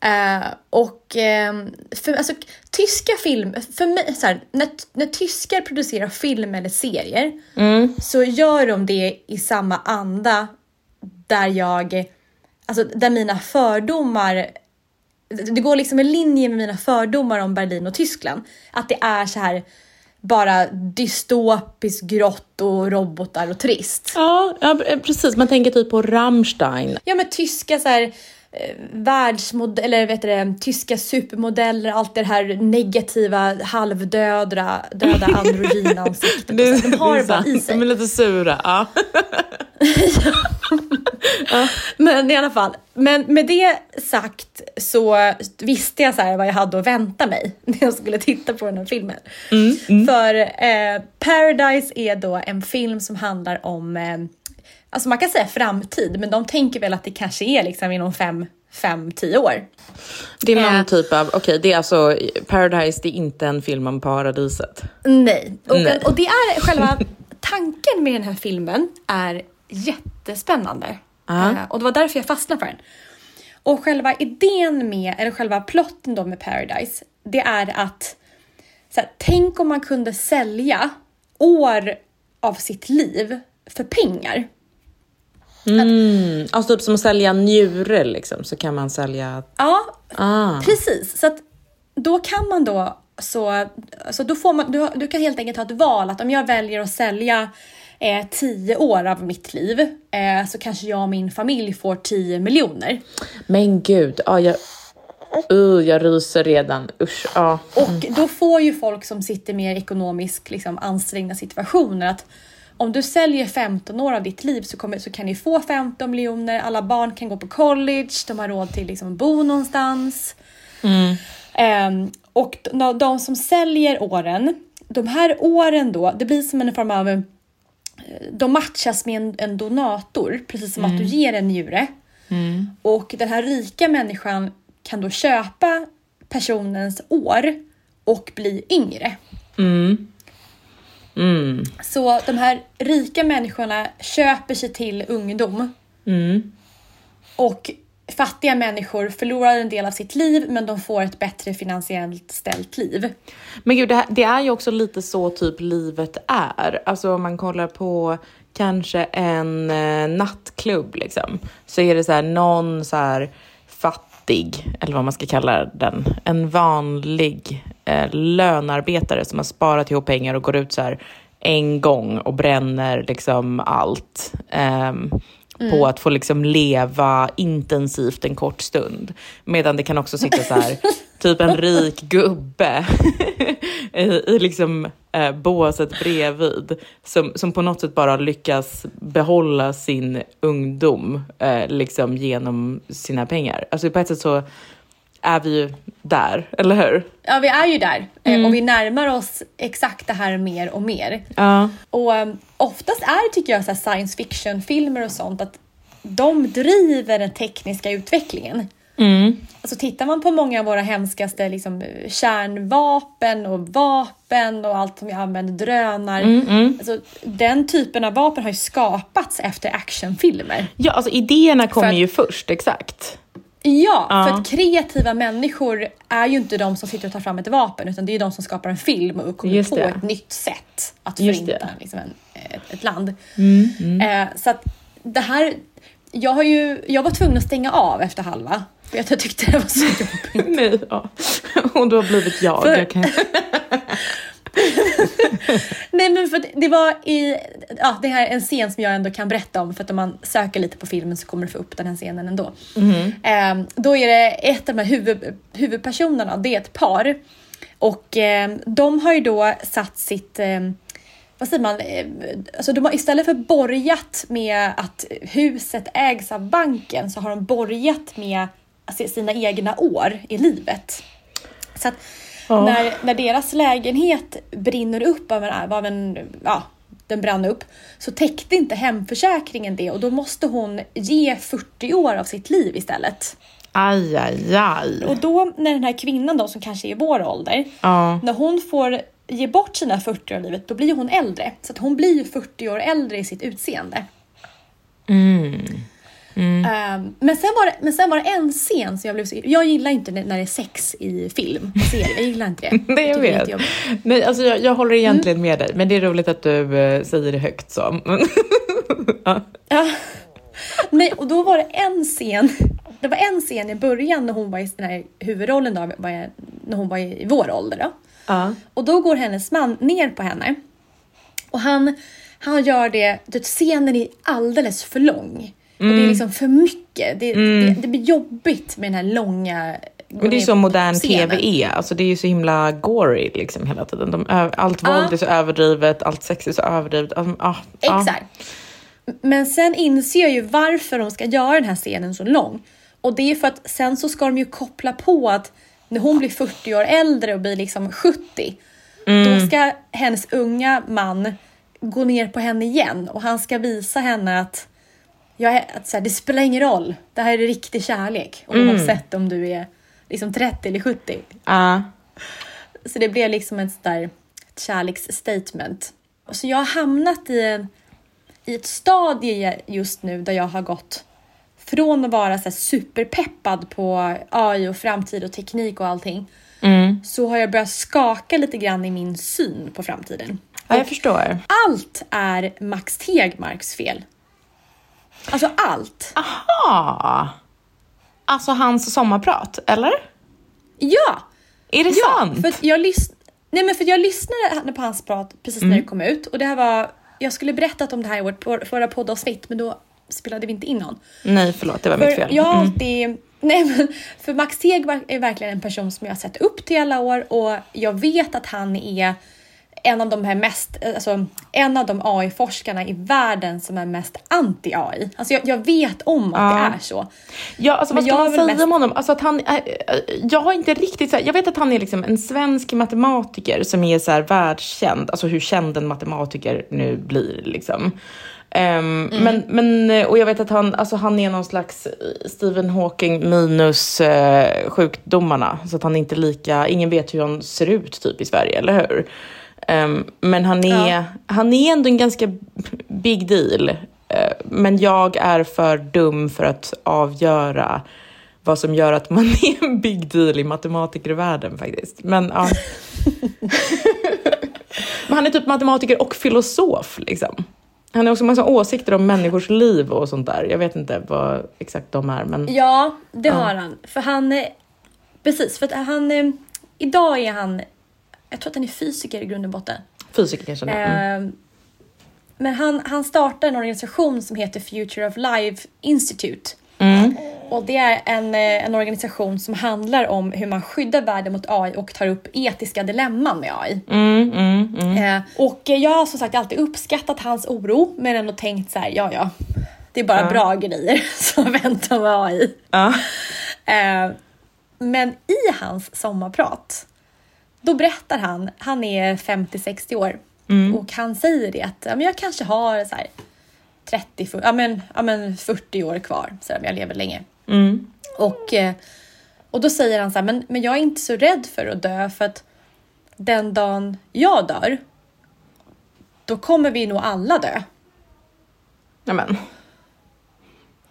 Eh, och eh, för, alltså, tyska film, för mig, så här, när, när tyskar producerar film eller serier så gör de det i samma anda där jag, alltså där mina fördomar det går liksom en linje med mina fördomar om Berlin och Tyskland. Att det är så här bara dystopiskt grått och robotar och trist. Ja, ja, precis. Man tänker typ på Rammstein. Ja men tyska så här eh, världsmod- eller vet du det, tyska supermodeller, allt det här negativa, halvdöda, döda (laughs) androgynansiktet. Det, och så. De har det bara i sig. De är lite sura. (laughs) Ja. Men i alla fall, men med det sagt så visste jag så här vad jag hade att vänta mig (laughs) när jag skulle titta på den här filmen. För eh, Paradise är då en film som handlar om, eh, alltså man kan säga framtid, men de tänker väl att det kanske är liksom inom fem, fem, tio år. Det är någon Eh. typ av, okej det är alltså, Paradise det är inte en film om paradiset. Nej. Och, Nej. och det är själva tanken med den här filmen är jättespännande. Ja. Eh, och det var därför jag fastnade för den. Och själva idén med, eller själva plotten då med Paradise, det är att så här, tänk om man kunde sälja år av sitt liv för pengar. Mm. Alltså typ som att sälja njure liksom, så kan man sälja... Ja, Ah. Precis, så att då kan man då så, så då får man, du, du kan helt enkelt ha ett val att om jag väljer att sälja eh, tio år av mitt liv eh, så kanske jag och min familj får 10 miljoner. Men gud, ja, jag, uh, jag ryser redan. Usch, ja. Och då får ju folk som sitter mer ekonomiskt liksom, ansträngda situationer att om du säljer 15 år av ditt liv så, kommer, så kan ni få 15 miljoner, alla barn kan gå på college, de har råd till liksom, att bo någonstans. Ehm, och de, de som säljer åren, de här åren då, det blir som en form av, eh, de matchas med en, en donator, precis som att du ger en njure. Och den här rika människan kan då köpa personens år och bli yngre. Så de här rika människorna köper sig till ungdom. Och fattiga människor förlorar en del av sitt liv men de får ett bättre finansiellt ställt liv. Men gud, det, här, det är ju också lite så typ livet är. Alltså om man kollar på kanske en eh, nattklubb liksom, så är det så här någon så här vanlig, eller vad man ska kalla den, en vanlig eh, lönarbetare som har sparat ihop pengar och går ut så här en gång och bränner liksom allt. Ehm, på att få liksom leva intensivt en kort stund. Medan det kan också sitta så här, (laughs) typ en rik gubbe (laughs) i, i liksom eh, båset bredvid som, som på något sätt bara lyckas behålla sin ungdom eh, liksom genom sina pengar. Alltså på ett sätt så är vi ju där, eller hur? Ja, vi är ju där eh, och vi närmar oss exakt det här mer och mer. Ja. Och um, oftast är tycker jag, så science fiction-filmer och sånt att de driver den tekniska utvecklingen. Alltså tittar man på många av våra hemskaste liksom, kärnvapen och vapen och allt som vi använder, drönar. Alltså, den typen av vapen har ju skapats efter actionfilmer. ja, alltså idéerna kommer att- ju först, exakt. Ja, Ja. för att kreativa människor är ju inte de som sitter och tar fram ett vapen utan det är de som skapar en film och kommer Just på det. ett nytt sätt att Just förinta. Mm, liksom en, ett, ett land. Eh, så att det här, jag, har ju, jag var tvungen att stänga av efter halva. För att jag tyckte det var så (laughs) jobbigt. Nej, ja. Och du har blivit jag. För- jag kan... (laughs) (laughs) Nej men för det var i, ja det här är en scen som jag ändå kan berätta om för att om man söker lite på filmen så kommer du få upp den här scenen ändå. Eh, då är det ett av de här huvud, huvudpersonerna, det är ett par. Och eh, de har ju då satt sitt, eh, vad säger man, eh, alltså de har istället för borgat med att huset ägs av banken så har de borgat med sina egna år i livet. Så att när, när deras lägenhet brinner upp av en, av en ja, den brann upp, så täckte inte hemförsäkringen det och då måste hon ge 40 år av sitt liv istället. Aj, aj, aj. Och då när den här kvinnan då som kanske är i vår ålder, Ja. när hon får ge bort sina 40 år av livet, då blir hon äldre. Så att hon blir ju 40 år äldre i sitt utseende. Ehm, men, sen var det, men sen var det en scen som jag blev så... Jag gillar inte när det är sex i film och serier. Jag gillar inte det. (laughs) Det jag är vet. jättejobbigt. Nej, alltså jag, jag håller egentligen med dig, men det är roligt att du eh, säger det högt så. (laughs) Ja. Nej, och då var det en scen. Det var en scen i början när hon var i den här huvudrollen då, jag- när hon var i, vår ålder då. ja. Och då går hennes man ner på henne. Och han, han gör det, det, scenen är alldeles för lång. Och det är liksom för mycket. Det, det, det blir jobbigt med den här långa... Men det är så modern scenen. tv är, alltså det är ju så himla gory liksom hela tiden. De, allt våld är så överdrivet, allt sex är så överdrivet. Um, ah, ah. Exakt. Men sen inser jag ju varför de ska göra den här scenen så lång. Och det är för att sen så ska de ju koppla på att när hon blir 40 år äldre och blir liksom 70, då ska hennes unga man gå ner på henne igen och han ska visa henne att, jag är, att så här, det spelar ingen roll, det här är riktig kärlek oavsett om du är liksom 30 eller 70. Ah. Så det blev liksom ett sådär ett kärleksstatement. Så jag har hamnat i, en, i ett stadie just nu där jag har gått från att vara så här superpeppad på AI och framtid och teknik och allting Mm. så har jag börjat skaka lite grann i min syn på framtiden. Ja, jag förstår. Allt är Max Tegmarks fel. Alltså allt. Aha! Alltså hans sommarprat, eller? Ja! Är det Ja, sant? för jag, lys- Nej, men för jag lyssnade på hans prat precis Mm. när det kom ut och det här var, jag skulle berättat om det här i vårt förra poddavsnitt men då spelade vi inte in någon. Nej, förlåt, det var mitt För fel. jag har Mm. alltid, nej men för Max Tegmark är verkligen en person som jag har sett upp till alla år och jag vet att han är en av de här mest, alltså en av de AI-forskarna i världen som är mest anti-AI. Alltså jag, jag vet om att Ja. det är så. Ja, alltså vad ska man säga mest- om honom? Alltså att han, äh, jag har inte riktigt så här, jag vet att han är liksom en svensk matematiker som är så här världskänd, alltså hur känd en matematiker nu blir liksom. Ehm, men, men, eh, och jag vet att han, alltså han är någon slags eh, Stephen Hawking minus eh, sjukdomarna, så att han är inte lika, ingen vet hur han ser ut typ i Sverige, eller hur? Ehm, men han är, Ja. han är ändå en ganska big deal. Eh, men jag är för dum för att avgöra vad som gör att man (laughs) är en big deal i matematikervärlden faktiskt. Men ja. (laughs) Men han är typ matematiker och filosof liksom. Han har också massa åsikter om människors liv och sånt där. Jag vet inte vad exakt de är, men Ja, det Ja. har han. För han, precis, för att han, idag är han, jag tror att han är fysiker i grund och botten. fysiker kanske. Mm. Eh, Men han, han startar en organisation som heter Future of Life Institute. Mm. Och det är en, eh, en organisation som handlar om hur man skyddar världen mot AI och tar upp etiska dilemman med AI. Mm, mm, mm. Eh, och eh, jag har som sagt alltid uppskattat hans oro men ändå tänkt så här, ja ja, det är bara Ja. bra grejer (laughs) som väntar med AI. Ja. Eh, men i hans sommarprat, då berättar han, han är 50-60 år Mm. och han säger det att ja, men jag kanske har så här 30, 40, ja, men, ja, men 40 år kvar, så här, jag lever länge. Mm. Och, eh, och då säger han så här, men, men jag är inte så rädd för att dö för att den dagen jag dör, då kommer vi nog alla dö. Nämen.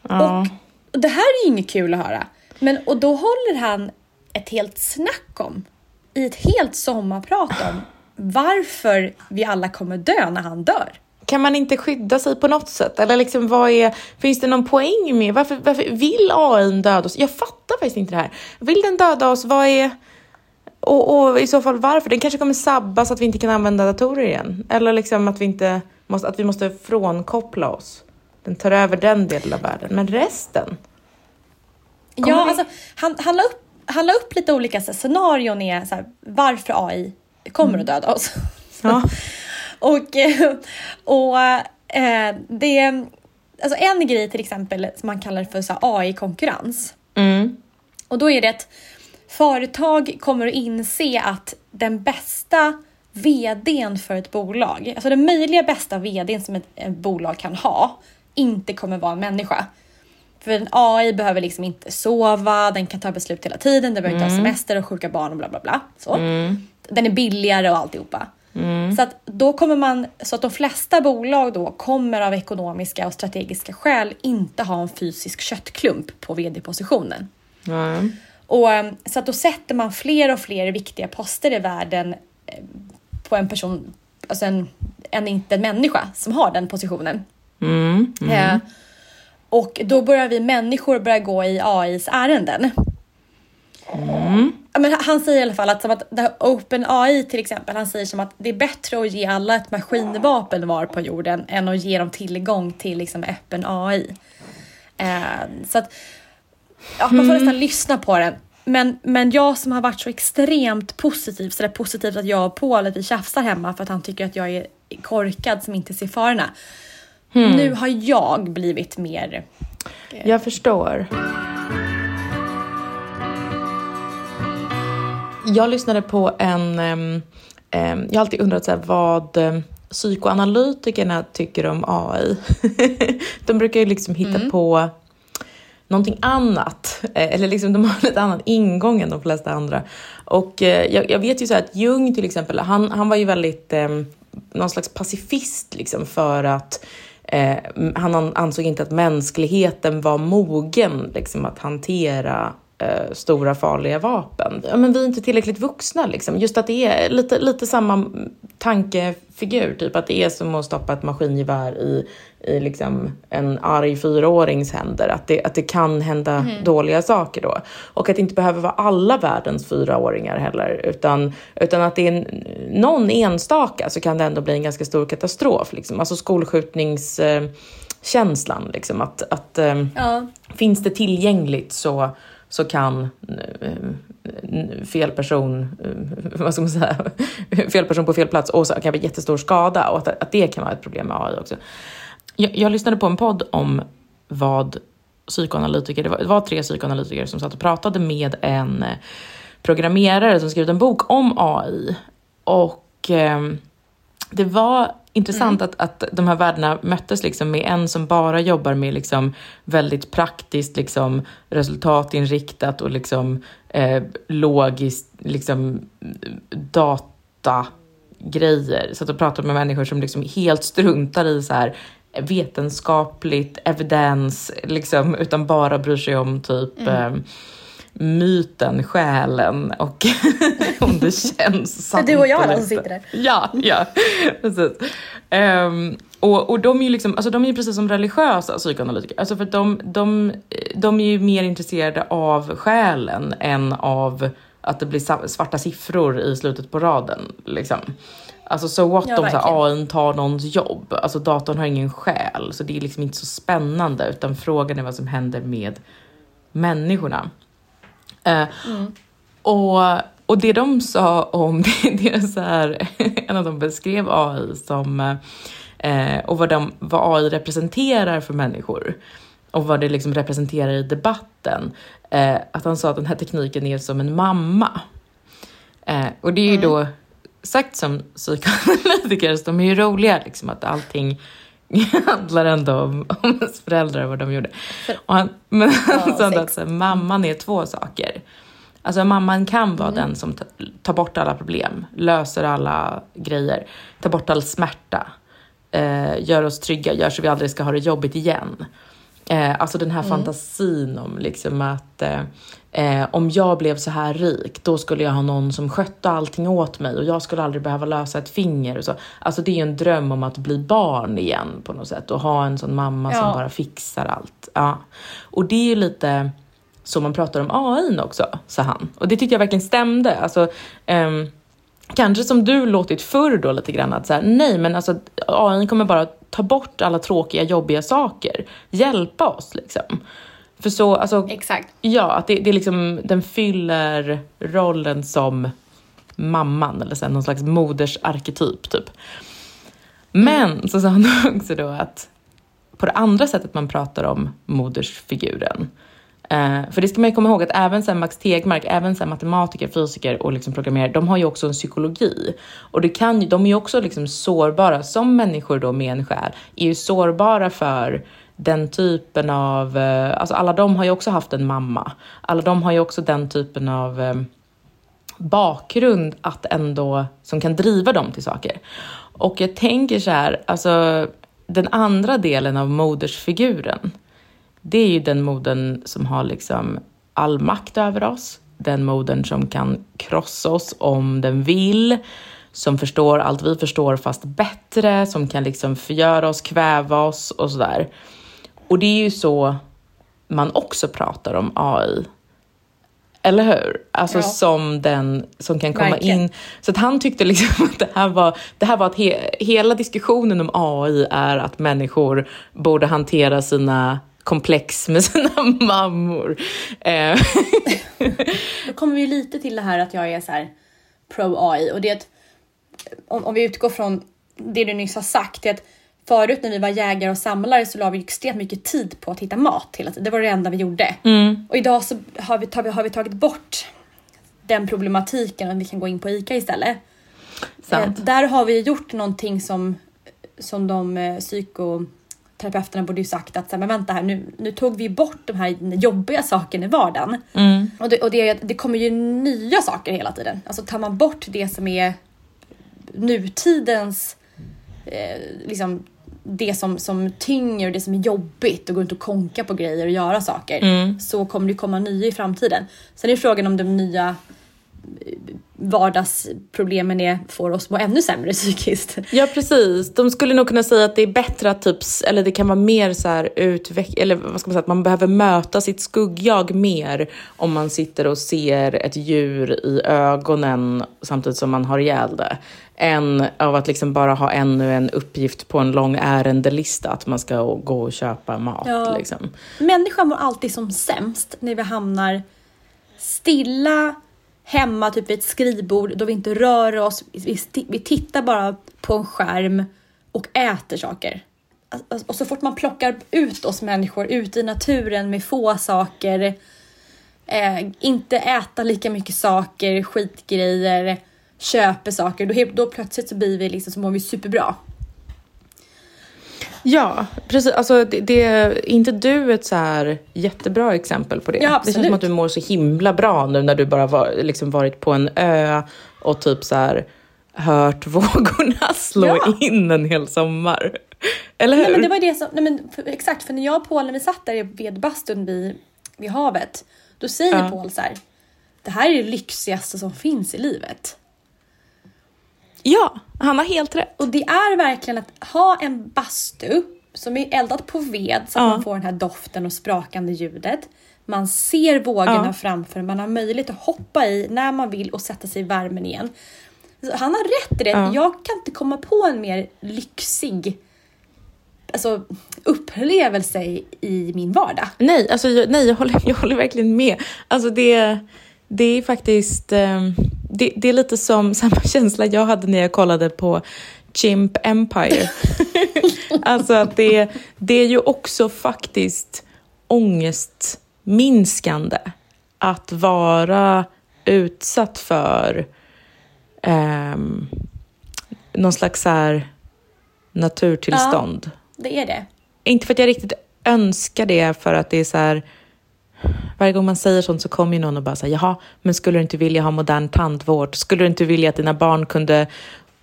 Ja. Och det här är ju inget kul att höra. Men, och då håller han ett helt snack om, i ett helt sommarprat om varför vi alla kommer dö när han dör. Kan man inte skydda sig på något sätt? Eller liksom, vad är, finns det någon poäng med, varför, varför vill AI döda oss? Jag fattar faktiskt inte det här. Vill den döda oss? Vad är, och, och i så fall varför? Den kanske kommer sabba så att vi inte kan använda datorer igen. Eller liksom att vi, inte måste, att vi måste frånkoppla oss. Den tar över den delen av världen. Men resten? Kommer Ja, vi- alltså, han, han, la upp, han la upp lite olika så här, scenarion är så här, varför AI kommer att döda oss. (laughs) Ja. och eh, och eh, det, alltså en grej till exempel som man kallar för AI-konkurrens. Mm. Och då är det att företag kommer att inse att den bästa vdn för ett bolag, alltså den möjliga bästa vdn som ett, ett bolag kan ha, inte kommer vara en människa. För en AI behöver liksom inte sova, den kan ta beslut hela tiden, den behöver inte ha Mm. semester och sjuka barn och bla bla bla. Så. Mm. Den är billigare och alltihopa. Mm. Så att då kommer man, så att de flesta bolag då kommer av ekonomiska och strategiska skäl inte ha en fysisk köttklump på vd-positionen. Ja. Och, eh, så att då sätter man fler och fler viktiga poster i världen eh, på en person, alltså en, en inte en människa som har den positionen. Mm. Mm. Eh, och då börjar vi människor börja gå i AIs ärenden. Mm. Men han säger i alla fall att, som att det här Open AI till exempel, han säger som att det är bättre att ge alla ett maskinvapen var på jorden än att ge dem tillgång till liksom öppen AI. Eh, så att ja, man får nästan lyssna på den. Men, men jag som har varit så extremt positiv, så det är positivt att jag och Paul vi tjafsar hemma för att han tycker att jag är korkad som inte ser farorna. Hmm. Nu har jag blivit mer Jag förstår. Jag lyssnade på en... ehm, ehm, jag har alltid undrat så här, vad um, psykoanalytikerna tycker om AI. (laughs) de brukar ju liksom hitta på någonting annat. Eh, Eller liksom de har (laughs) lite annan ingång än de flesta andra. Och eh, jag, jag vet ju så att Jung till exempel, han, han var ju väldigt eh, någon slags pacifist liksom för att eh, han ansåg inte att mänskligheten var mogen liksom att hantera eh, stora farliga vapen. Ja, men vi är inte tillräckligt vuxna liksom. Just att det är lite, lite samma tankefigur, typ att det är som att stoppa ett maskingevär i, i liksom en arg fyraårings händer. Att det, att det kan hända Mm. dåliga saker då. Och att det inte behöver vara alla världens fyraåringar heller, utan, utan att det är någon enstaka så kan det ändå bli en ganska stor katastrof. Liksom. Alltså skolskjutningskänslan, eh, känslan, liksom, att, att eh, Ja. finns det tillgängligt så, så kan eh, fel person, eh, (laughs) vad ska man säga, (laughs) fel person på fel plats orsaka jättestor skada och att, att det kan vara ett problem med AI också. Jag, jag lyssnade på en podd om vad psykoanalytiker, det var, det var tre psykoanalytiker som satt och pratade med en programmerare som skrivit en bok om AI. Och eh, det var intressant att, att de här världarna möttes liksom med en som bara jobbar med liksom väldigt praktiskt, liksom resultatinriktat och liksom eh, logiskt, liksom datagrejer. Så att jag pratar med människor som liksom helt struntar i så här vetenskapligt evidens, liksom, utan bara bryr sig om typ Mm. eh, myten, själen och (laughs) om det känns sant. Du och jag som sitter där. Ja, ja, (laughs) precis. Ehm, och, och de är ju liksom, alltså de är precis som religiösa psykoanalytiker. Alltså för de, de, de är ju mer intresserade av själen än av att det blir svarta siffror i slutet på raden. Liksom. Alltså så what Ja, om. AI tar någons jobb? Alltså datorn har ingen själ, så det är liksom inte så spännande. Utan frågan är vad som händer med människorna. Eh, och, och det de sa om (laughs) det, det är så här, en av dem beskrev AI som, eh, och vad, de, vad AI representerar för människor och vad det liksom representerar i debatten. Eh, att han sa att den här tekniken är som en mamma. Och det är ju då sagt som psykoanalytiker, så de är ju roliga liksom att allting (laughs) handlar ändå om, om ens föräldrar och vad de gjorde. Och han, men han sa att så mamman är två saker. Alltså mamman kan vara den som ta- tar bort alla problem, löser alla grejer, tar bort all smärta, eh, gör oss trygga, gör så vi aldrig ska ha det jobbigt igen. Eh, alltså den här Mm. fantasin om liksom att eh, eh, om jag blev så här rik, då skulle jag ha någon som skötte allting åt mig och jag skulle aldrig behöva lösa ett finger. Och så. Alltså det är ju en dröm om att bli barn igen på något sätt och ha en sån mamma som Ja. bara fixar allt. Ja. Och det är ju lite så man pratar om AI också, sa han. Och det tyckte jag verkligen stämde. Alltså, ehm, kanske som du låtit förr då lite grann att så här, nej men alltså AI kommer bara ta bort alla tråkiga jobbiga saker, hjälpa oss liksom. För så, alltså, Exakt. Ja, att det, det är liksom, den fyller rollen som mamman eller så här, någon slags modersarketyp typ. Men så sa han (laughs) också då att på det andra sättet man pratar om modersfiguren, Eh, för det ska man ju komma ihåg att även så här Max Tegmark, även så här matematiker, fysiker och liksom programmerare, de har ju också en psykologi. Och det kan, ju- de är ju också liksom sårbara, som människor då med en själ, är ju sårbara för den typen av, eh, alltså alla de har ju också haft en mamma. Alla de har ju också den typen av eh, bakgrund att ändå, som kan driva dem till saker. Och jag tänker så här, alltså den andra delen av modersfiguren, det är ju den modern som har liksom all makt över oss, den modern som kan krossa oss om den vill, som förstår allt vi förstår fast bättre, som kan liksom förgöra oss, kväva oss och sådär. Och det är ju så man också pratar om AI. Eller hur? Alltså Ja. som den som kan komma Verkligen. in. Så att han tyckte liksom (laughs) att det här var, det här var att he, hela diskussionen om AI är att människor borde hantera sina komplex med sina (laughs) mammor. Eh, (laughs) Då kommer vi lite till det här att jag är så här pro AI och det är att om, om vi utgår från det du nyss har sagt, det är att förut när vi var jägare och samlare så la vi extremt mycket tid på att hitta mat hela tiden. Det var det enda vi gjorde. Och idag så har vi, tar har vi tagit bort den problematiken och vi kan gå in på ICA istället. sant. Eh, där har vi gjort någonting som, som de eh, psykoterapeuterna borde ju sagt att så här, men vänta här, nu, nu tog vi bort de här jobbiga sakerna i vardagen. Och, det, och det, det kommer ju nya saker hela tiden. Alltså tar man bort det som är nutidens, eh, liksom det som, som tynger, det som är jobbigt och gå runt och konka på grejer och göra saker. Så kommer det komma nya i framtiden. Sen är frågan om de nya eh, vardagsproblemen är, får oss må ännu sämre (laughs) psykiskt. Ja, precis. De skulle nog kunna säga att det är bättre att typ, eller det kan vara mer så här utveck- eller vad ska man säga, att man behöver möta sitt skuggjag mer om man sitter och ser ett djur i ögonen samtidigt som man har ihjäl det. Än av att liksom bara ha ännu en uppgift på en lång ärendelista, att man ska gå och köpa mat. Ja. Liksom. Människan mår alltid som sämst när vi hamnar stilla hemma typ vid ett skrivbord då vi inte rör oss. Vi, vi tittar bara på en skärm och äter saker. Alltså, alltså, och så fort man plockar ut oss människor ute i naturen med få saker, eh, inte äta lika mycket saker, skitgrejer, köper saker, då, helt- då plötsligt så blir vi liksom, så mår vi superbra. Ja, precis. Alltså, det, det, är inte du ett så här jättebra exempel på det? Ja, det känns som att du mår så himla bra nu när du bara var, liksom varit på en ö och typ så här hört vågorna (laughs) slå Ja. in en hel sommar. Eller hur? Nej, men det var det som, nej, men, för, exakt, för när jag och Paul, när vi satt där i vedbastun vid, vid havet, då säger Ja. Paul så här, det här är det lyxigaste som finns i livet. Ja, han har helt rätt. Och det är verkligen att ha en bastu som är eldad på ved så att Ja. man får den här doften och sprakande ljudet. Man ser vågorna Ja. framför, man har möjlighet att hoppa i när man vill och sätta sig i värmen igen. Han har rätt i det. Ja. Jag kan inte komma på en mer lyxig alltså, upplevelse i, min vardag. Nej, alltså, jag, nej jag, håller, jag håller verkligen med. Alltså, det, det är faktiskt... ehm, det, det är lite som (laughs) samma känsla jag hade när jag kollade på Chimp Empire. (laughs) alltså att det, det är ju också faktiskt ångestminskande att vara utsatt för um, någon slags så här naturtillstånd. Det är det. Inte för att jag riktigt önskar det för att det är så här varje gång man säger sånt så kommer ju någon och bara säger jaha, men skulle du inte vilja ha modern tandvård? Skulle du inte vilja att dina barn kunde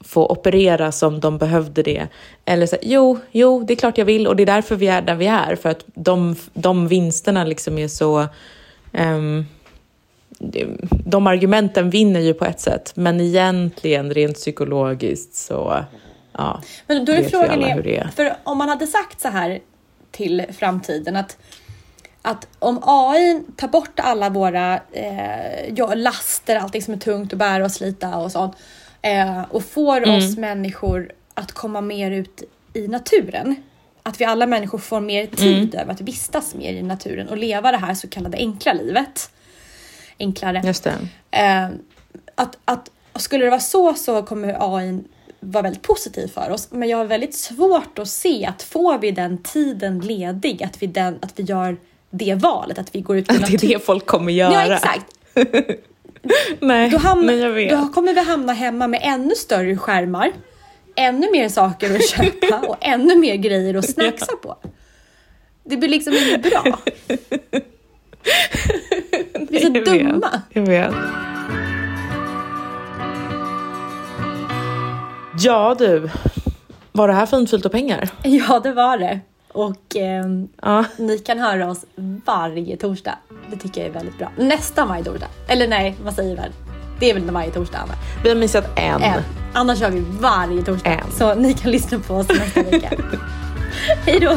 få opereras om de behövde det? Eller så jo, jo, det är klart jag vill och det är därför vi är där vi är, för att de, de vinsterna liksom är så... ehm, de argumenten vinner ju på ett sätt, men egentligen rent psykologiskt så... Ja, Men då är vet frågan är, är. för om man hade sagt så här till framtiden att, att om AI tar bort alla våra eh, laster, allting som är tungt att bära och slita och sånt eh, och får Mm. oss människor att komma mer ut i naturen. Att vi alla människor får mer tid Mm. över att vistas mer i naturen och leva det här så kallade enkla livet. Enklare. Just det. Eh, att, att skulle det vara så så kommer AI vara väldigt positiv för oss. Men jag har väldigt svårt att se att får vi den tiden ledig, att vi, den, att vi gör det valet, att vi går ut i Att (laughs) det är det folk kommer göra. Ja, exakt. (laughs) Nej, Då, men jag vet. då kommer vi hamna hemma med ännu större skärmar, ännu mer saker att köpa (laughs) och ännu mer grejer att snacksa på. Det blir liksom inget bra. Vi är så Jag dumma. Vet, jag vet. Ja du, var det här fint fyllt av pengar? Ja, det var det. Och ehm, Ja. ni kan höra oss varje torsdag. Det tycker jag är väldigt bra. Nästan varje torsdag. Eller nej, vad säger väl? Det är väl varje torsdag, Anna? Vi har missat en. En. Annars kör vi varje torsdag. En. Så ni kan lyssna på oss nästa vecka. (laughs) Hej då!